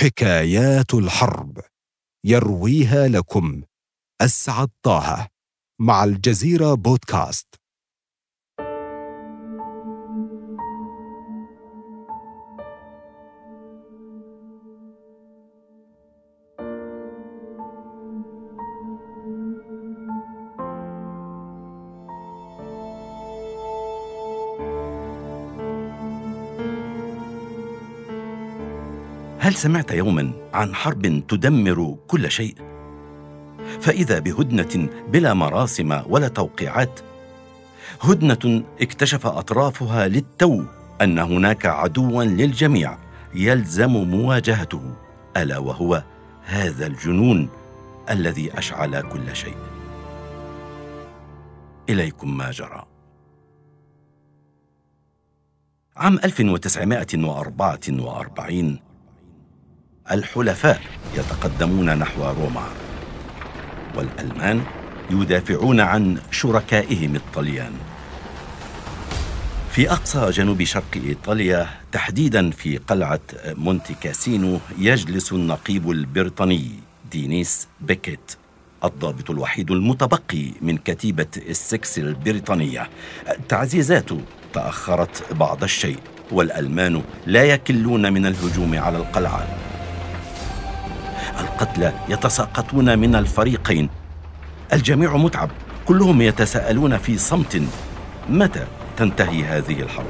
حكايات الحرب. يرويها لكم. أسعد طه. مع الجزيرة بودكاست. هل سمعت يوما عن حرب تدمر كل شيء؟ فإذا بهدنة بلا مراسم ولا توقيعات هدنة اكتشف أطرافها للتو أن هناك عدوا للجميع يلزم مواجهته ألا وهو هذا الجنون الذي أشعل كل شيء. إليكم ما جرى. عام 1944 الحلفاء يتقدمون نحو روما والألمان يدافعون عن شركائهم الطليان. في أقصى جنوب شرق إيطاليا تحديدا في قلعة مونتي كاسينو يجلس النقيب البريطاني دينيس بيكيت الضابط الوحيد المتبقي من كتيبة السكس البريطانية. التعزيزات تأخرت بعض الشيء والألمان لا يكلون من الهجوم على القلعة. القتلى يتساقطون من الفريقين. الجميع متعب. كلهم يتساءلون في صمت. متى تنتهي هذه الحرب؟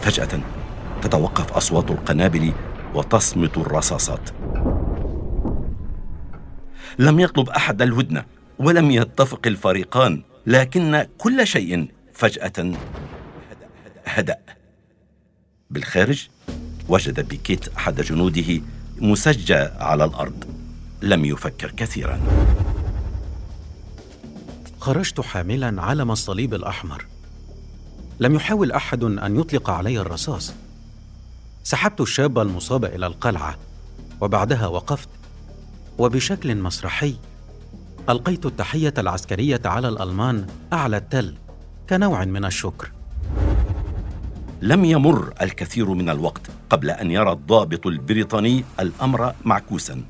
فجأة تتوقف أصوات القنابل وتصمت الرصاصات. لم يطلب أحد الهدنه ولم يتفق الفريقان لكن كل شيء فجأة هدأ. بالخارج وجد بيكيت أحد جنوده مسجى على الأرض. لم يفكر كثيرا. خرجت حاملا علم الصليب الأحمر. لم يحاول أحد أن يطلق علي الرصاص. سحبت الشاب المصاب إلى القلعة وبعدها وقفت. وبشكل مسرحي ألقيت التحية العسكرية على الألمان أعلى التل كنوع من الشكر. لم يمر الكثير من الوقت قبل أن يرى الضابط البريطاني الأمر معكوسا.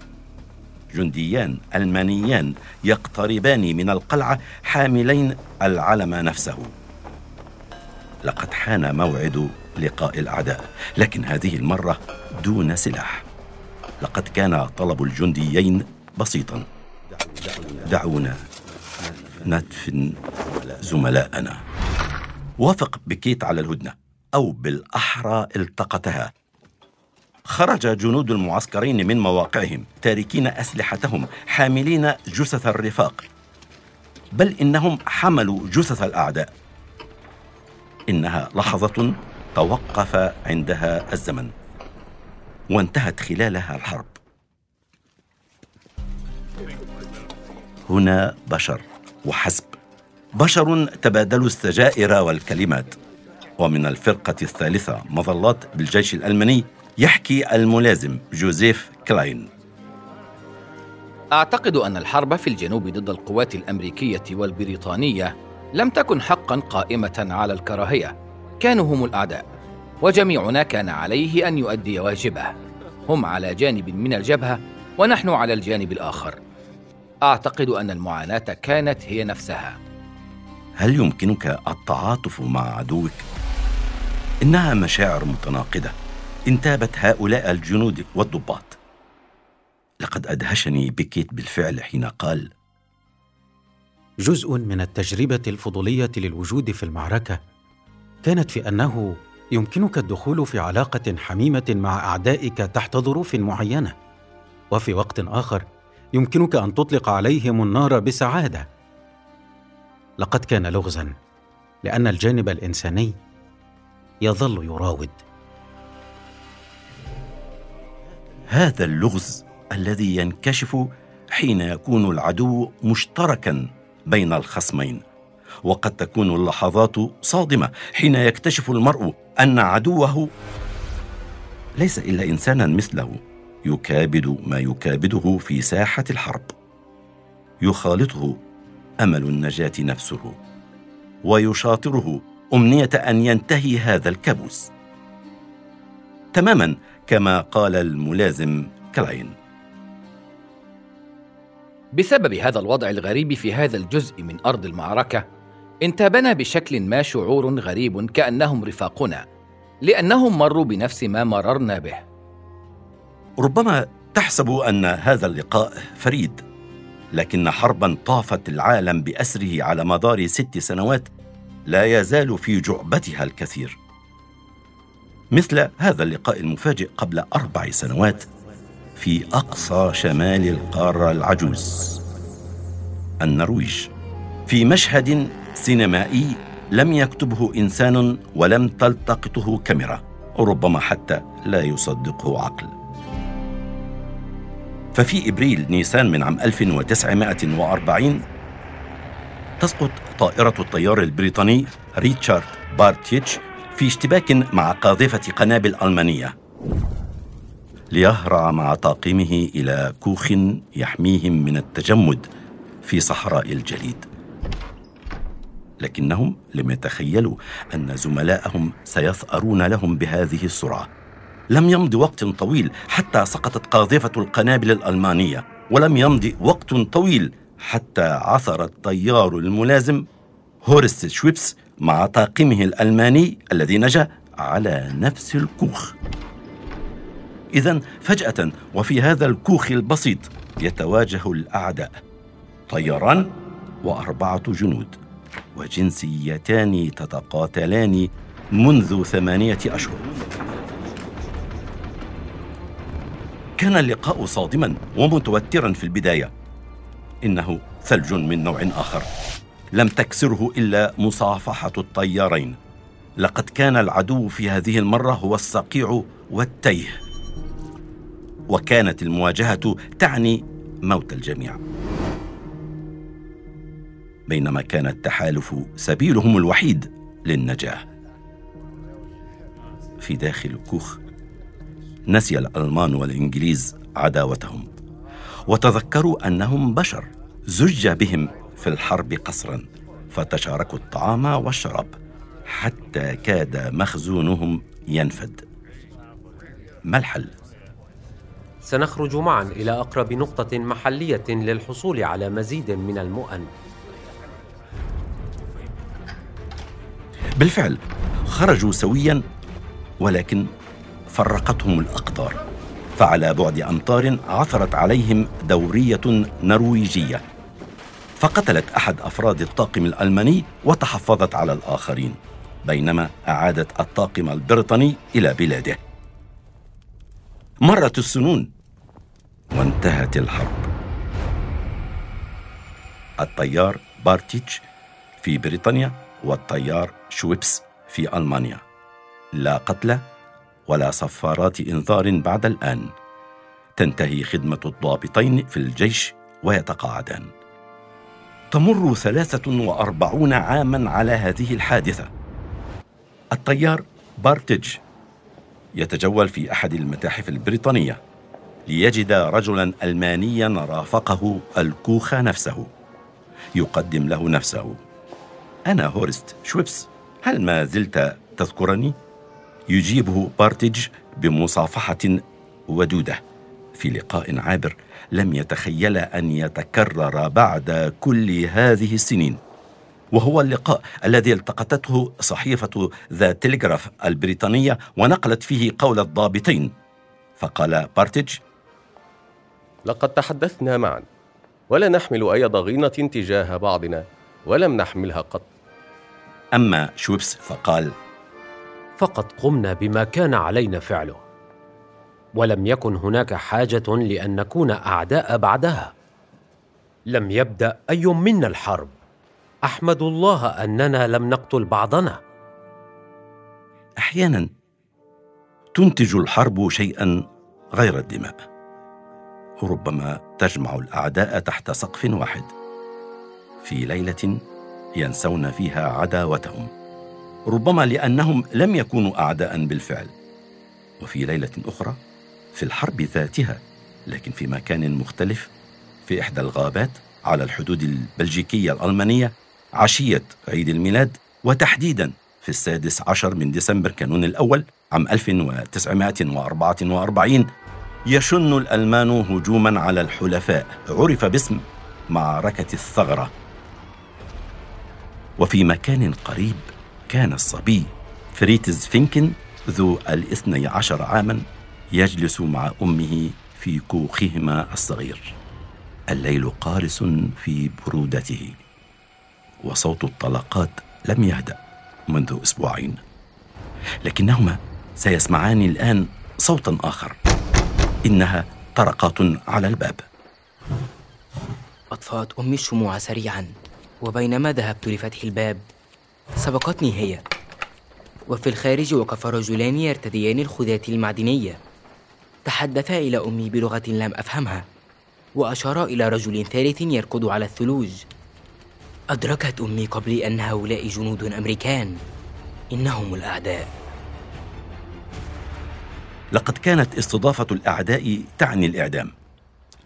جنديان ألمانيان يقتربان من القلعة حاملين العلم نفسه. لقد حان موعد لقاء الأعداء لكن هذه المرة دون سلاح. لقد كان طلب الجنديين بسيطا. دعونا ندفن زملاءنا. وافق بكيت على الهدنة. أو بالأحرى التقطها خرج جنود المعسكرين من مواقعهم تاركين أسلحتهم حاملين جثث الرفاق. بل إنهم حملوا جثث الأعداء. إنها لحظة توقف عندها الزمن. وانتهت خلالها الحرب. هنا بشر وحسب. بشر تبادلوا السجائر والكلمات. ومن الفرقة الثالثة مظلات بالجيش الألماني يحكي الملازم جوزيف كلاين. أعتقد أن الحرب في الجنوب ضد القوات الأمريكية والبريطانية لم تكن حقا قائمة على الكراهية. كانوا هم الأعداء وجميعنا كان عليه أن يؤدي واجبه. هم على جانب من الجبهة ونحن على الجانب الآخر. أعتقد أن المعاناة كانت هي نفسها. هل يمكنك التعاطف مع عدوك؟ إنها مشاعر متناقضة انتابت هؤلاء الجنود والضباط. لقد أدهشني بكيت بالفعل حين قال جزء من التجربة الفضولية للوجود في المعركة كانت في أنه يمكنك الدخول في علاقة حميمة مع أعدائك تحت ظروف معينة وفي وقت آخر يمكنك أن تطلق عليهم النار بسعادة. لقد كان لغزا لأن الجانب الإنساني يظل يراود. هذا اللغز الذي ينكشف حين يكون العدو مشتركا بين الخصمين وقد تكون اللحظات صادمة حين يكتشف المرء أن عدوه ليس إلا انسانا مثله يكابد ما يكابده في ساحة الحرب. يخالطه أمل النجاة نفسه ويشاطره أمنية أن ينتهي هذا الكابوس. تماما كما قال الملازم كلاين. بسبب هذا الوضع الغريب في هذا الجزء من أرض المعركة انتابنا بشكل ما شعور غريب كأنهم رفاقنا لأنهم مروا بنفس ما مررنا به. ربما تحسب أن هذا اللقاء فريد لكن حربا طافت العالم بأسره على مدار ست سنوات لا يزال في جعبتها الكثير. مثل هذا اللقاء المفاجئ قبل أربع سنوات في أقصى شمال القارة العجوز. النرويج. في مشهد سينمائي لم يكتبه إنسان ولم تلتقطه كاميرا وربما حتى لا يصدقه عقل. ففي إبريل نيسان من عام 1940 تسقط طائرة الطيار البريطاني ريتشارد بارتيتش في اشتباك مع قاذفة قنابل ألمانية. ليهرع مع طاقمه إلى كوخ يحميهم من التجمد في صحراء الجليد. لكنهم لم يتخيلوا أن زملائهم سيثأرون لهم بهذه السرعة لم يمض وقت طويل حتى سقطت قاذفة القنابل الألمانية ولم يمض وقت طويل حتى عثر الطيار الملازم هورست شويبس مع طاقمه الألماني الذي نجا على نفس الكوخ. إذا فجأة وفي هذا الكوخ البسيط يتواجه الأعداء طيران وأربعة جنود وجنسيتان تتقاتلان منذ ثمانية أشهر. كان اللقاء صادما ومتوترا في البداية. إنه ثلج من نوع آخر. لم تكسره إلا مصافحة الطيارين. لقد كان العدو في هذه المرة هو الصقيع والتيه. وكانت المواجهة تعني موت الجميع. بينما كان التحالف سبيلهم الوحيد للنجاة. في داخل الكوخ نسي الألمان والإنجليز عداوتهم. وتذكروا أنهم بشر. زج بهم في الحرب قصرا فتشاركوا الطعام والشراب حتى كاد مخزونهم ينفد. ما الحل؟ سنخرج معا إلى أقرب نقطة محلية للحصول على مزيد من المؤن. بالفعل خرجوا سويا ولكن فرقتهم الأقدار. فعلى بعد امتار عثرت عليهم دورية نرويجية. فقتلت أحد أفراد الطاقم الألماني وتحفظت على الآخرين بينما أعادت الطاقم البريطاني إلى بلاده. مرت السنون وانتهت الحرب. الطيار بارتيتش في بريطانيا والطيار شويبس في ألمانيا. لا قتلى ولا صفارات إنذار بعد الآن. تنتهي خدمة الضابطين في الجيش ويتقاعدان. تمر ثلاثة وأربعون عاما على هذه الحادثة. الطيار بارتج يتجول في أحد المتاحف البريطانية ليجد رجلا المانيا رافقه الكوخ نفسه. يقدم له نفسه. أنا هورست شويبس هل ما زلت تذكرني؟ يجيبه بارتج بمصافحة ودودة. في لقاء عابر لم يتخيل أن يتكرر بعد كل هذه السنين. وهو اللقاء الذي التقطته صحيفة ذا تلغراف البريطانية ونقلت فيه قول الضابطين. فقال بارتج لقد تحدثنا معا ولا نحمل أي ضغينة تجاه بعضنا ولم نحملها قط. أما شويبس فقال فقط قمنا بما كان علينا فعله. ولم يكن هناك حاجة لأن نكون أعداء بعدها. لم يبدأ أي منا الحرب. أحمد الله أننا لم نقتل بعضنا. أحيانا تنتج الحرب شيئا غير الدماء. ربما تجمع الأعداء تحت سقف واحد. في ليلة ينسون فيها عداوتهم. ربما لأنهم لم يكونوا أعداء بالفعل. وفي ليلة أخرى في الحرب ذاتها لكن في مكان مختلف في إحدى الغابات على الحدود البلجيكية الألمانية عشية عيد الميلاد وتحديدا في السادس عشر من ديسمبر كانون الأول عام 1944 يشن الألمان هجوما على الحلفاء. عرف باسم معركة الثغرة. وفي مكان قريب كان الصبي. فريتز فينكن ذو الاثني عشر عاما يجلس مع أمه في كوخهما الصغير. الليل قارس في برودته. وصوت الطلقات لم يهدأ منذ أسبوعين. لكنهما سيسمعان الآن صوتا آخر. إنها طرقات على الباب. أطفأت أمي الشموع سريعا. وبينما ذهبت لفتح الباب سبقتني هي. وفي الخارج وقف رجلان يرتديان الخذات المعدنية. تحدثا إلى أمي بلغة لم أفهمها وأشارا إلى رجل ثالث يركض على الثلوج. أدركت أمي قبل أن هؤلاء جنود أمريكان. إنهم الأعداء. لقد كانت استضافة الأعداء تعني الإعدام.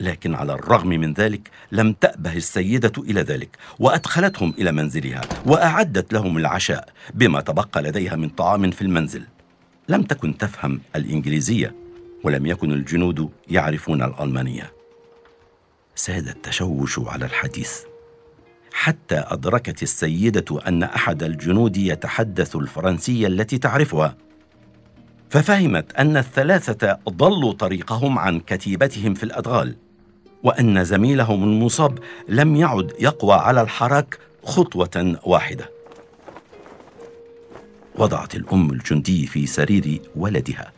لكن على الرغم من ذلك لم تأبه السيدة إلى ذلك وأدخلتهم إلى منزلها وأعدت لهم العشاء بما تبقى لديها من طعام في المنزل. لم تكن تفهم الإنجليزية ولم يكن الجنود يعرفون الألمانية. ساد التشوش على الحديث. حتى أدركت السيدة أن أحد الجنود يتحدث الفرنسية التي تعرفها ففهمت أن الثلاثة ضلوا طريقهم عن كتيبتهم في الأدغال. وأن زميلهم المصاب لم يعد يقوى على الحراك خطوة واحدة. وضعت الأم الجندي في سرير ولدها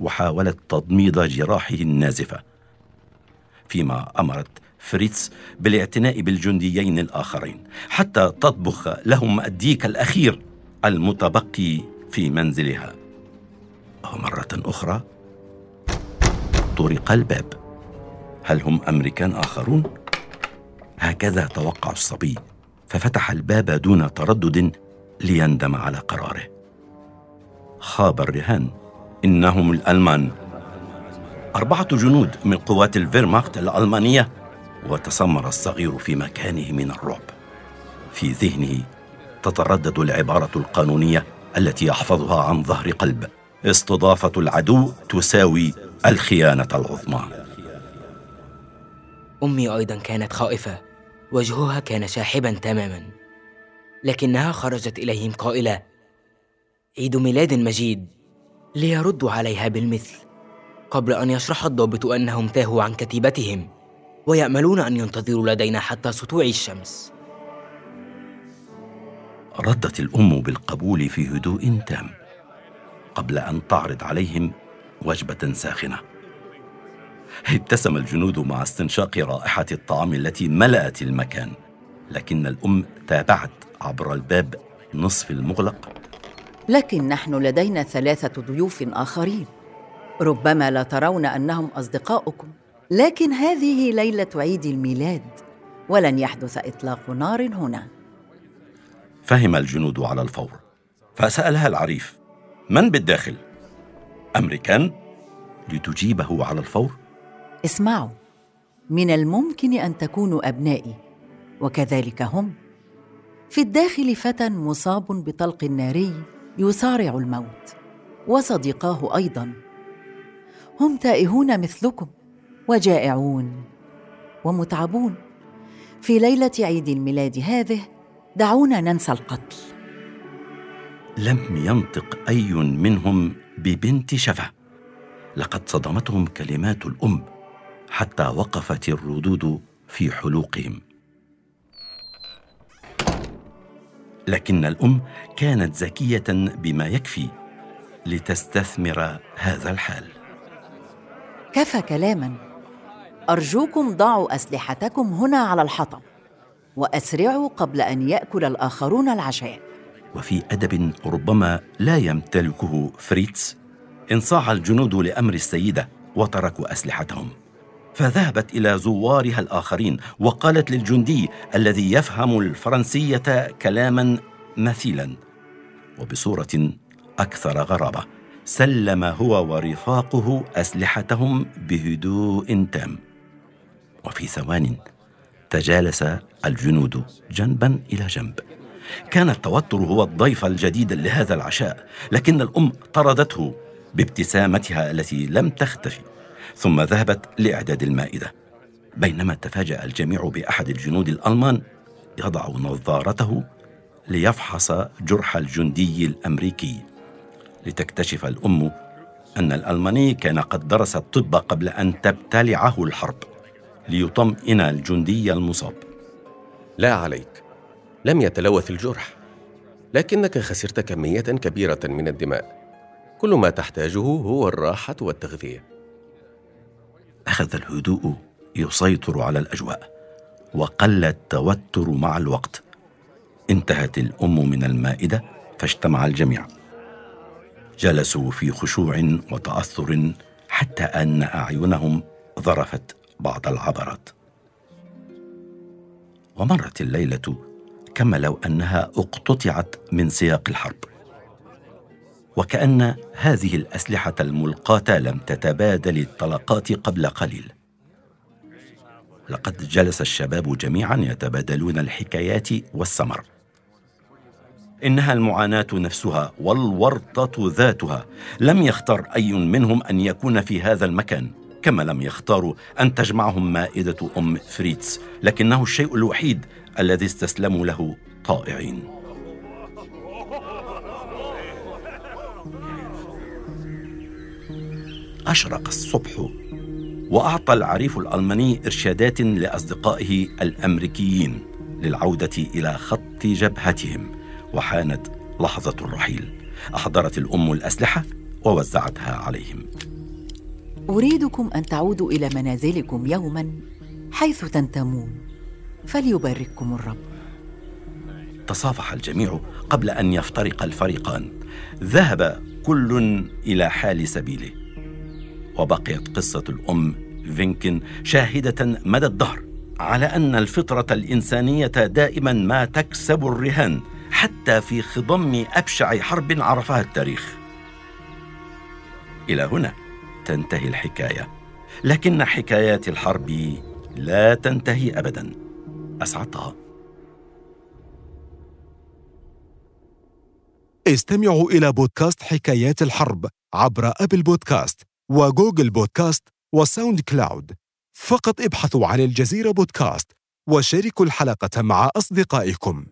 وحاولت تضميد جراحه النازفة. فيما أمرت فريتز بالاعتناء بالجنديين الآخرين حتى تطبخ لهم الديك الأخير المتبقي في منزلها. ومرة أخرى طرق الباب. هل هم أمريكان آخرون؟ هكذا توقع الصبي ففتح الباب دون تردد ليندم على قراره. خاب الرهان إنهم الألمان. أربعة جنود من قوات الفيرماخت الألمانية وتسمر الصغير في مكانه من الرعب. في ذهنه تتردد العبارة القانونية التي يحفظها عن ظهر قلب. استضافة العدو تساوي الخيانة العظمى. أمي أيضا كانت خائفة وجهها كان شاحبا تماما. لكنها خرجت إليهم قائلة عيد ميلاد مجيد ليردوا عليها بالمثل قبل أن يشرح الضابط أنهم تاهوا عن كتيبتهم ويأملون أن ينتظروا لدينا حتى سطوع الشمس. ردت الأم بالقبول في هدوء تام قبل أن تعرض عليهم وجبة ساخنة. ابتسم الجنود مع استنشاق رائحة الطعام التي ملأت المكان. لكن الأم تابعت عبر الباب نصف المغلق. لكن نحن لدينا ثلاثة ضيوف آخرين. ربما لا ترون أنهم أصدقاؤكم. لكن هذه ليلة عيد الميلاد ولن يحدث إطلاق نار هنا. فهم الجنود على الفور فسألها العريف من بالداخل؟ أمريكان؟ لتجيبه على الفور. اسمعوا من الممكن أن تكونوا أبنائي وكذلك هم. في الداخل فتى مصاب بطلق ناري يصارع الموت وصديقاه أيضا. هم تائهون مثلكم وجائعون ومتعبون. في ليلة عيد الميلاد هذه دعونا ننسى القتل. لم ينطق أي منهم ببنت شفه لقد صدمتهم كلمات الأم حتى وقفت الردود في حلوقهم. لكن الأم كانت ذكيه بما يكفي لتستثمر هذا الحال. كفى كلاما. أرجوكم ضعوا أسلحتكم هنا على الحطب وأسرعوا قبل أن يأكل الآخرون العشاء. وفي أدب ربما لا يمتلكه فريتز انصاع الجنود لأمر السيدة وتركوا أسلحتهم. فذهبت إلى زوارها الآخرين وقالت للجندي الذي يفهم الفرنسية كلاما مثيلا وبصورة أكثر غرابة سلم هو ورفاقه أسلحتهم بهدوء تام. وفي ثوان تجالس الجنود جنبا إلى جنب. كان التوتر هو الضيف الجديد لهذا العشاء لكن الأم طردته بابتسامتها التي لم تختفي. ثم ذهبت لإعداد المائدة. بينما تفاجأ الجميع بأحد الجنود الألمان يضع نظارته ليفحص جرح الجندي الأمريكي. لتكتشف الأم أن الألماني كان قد درس الطب قبل أن تبتلعه الحرب ليطمئن الجندي المصاب. لا عليك. لم يتلوث الجرح. لكنك خسرت كمية كبيرة من الدماء. كل ما تحتاجه هو الراحة والتغذية. أخذ الهدوء يسيطر على الأجواء وقل التوتر مع الوقت. انتهت الأم من المائدة فاجتمع الجميع. جلسوا في خشوع وتأثر حتى أن أعينهم ظرفت بعض العبرات. ومرت الليلة كما لو أنها اقتطعت من سياق الحرب. وكأن هذه الأسلحة الملقاة لم تتبادل الطلقات قبل قليل. لقد جلس الشباب جميعا يتبادلون الحكايات والسمر. إنها المعاناة نفسها والورطة ذاتها. لم يختر أي منهم أن يكون في هذا المكان كما لم يختاروا أن تجمعهم مائدة أم فريتز لكنه الشيء الوحيد الذي استسلموا له طائعين. أشرق الصبح وأعطى العريف الألماني إرشادات لأصدقائه الأمريكيين للعودة إلى خط جبهتهم وحانت لحظة الرحيل. أحضرت الأم الأسلحة ووزعتها عليهم. أريدكم أن تعودوا إلى منازلكم يوما حيث تنتمون. فليبارككم الرب. تصافح الجميع قبل أن يفترق الفريقان. ذهب كل إلى حال سبيله. وبقيت قصة الأم فينكن شاهدة مدى الدهر على أن الفطرة الإنسانية دائما ما تكسب الرهان حتى في خضم أبشع حرب عرفها التاريخ. إلى هنا تنتهي الحكاية لكن حكايات الحرب لا تنتهي ابدا. أسعدتها. استمعوا إلى بودكاست حكايات الحرب عبر أبل بودكاست. وجوجل بودكاست وساوند كلاود. فقط ابحثوا عن الجزيرة بودكاست وشاركوا الحلقة مع أصدقائكم.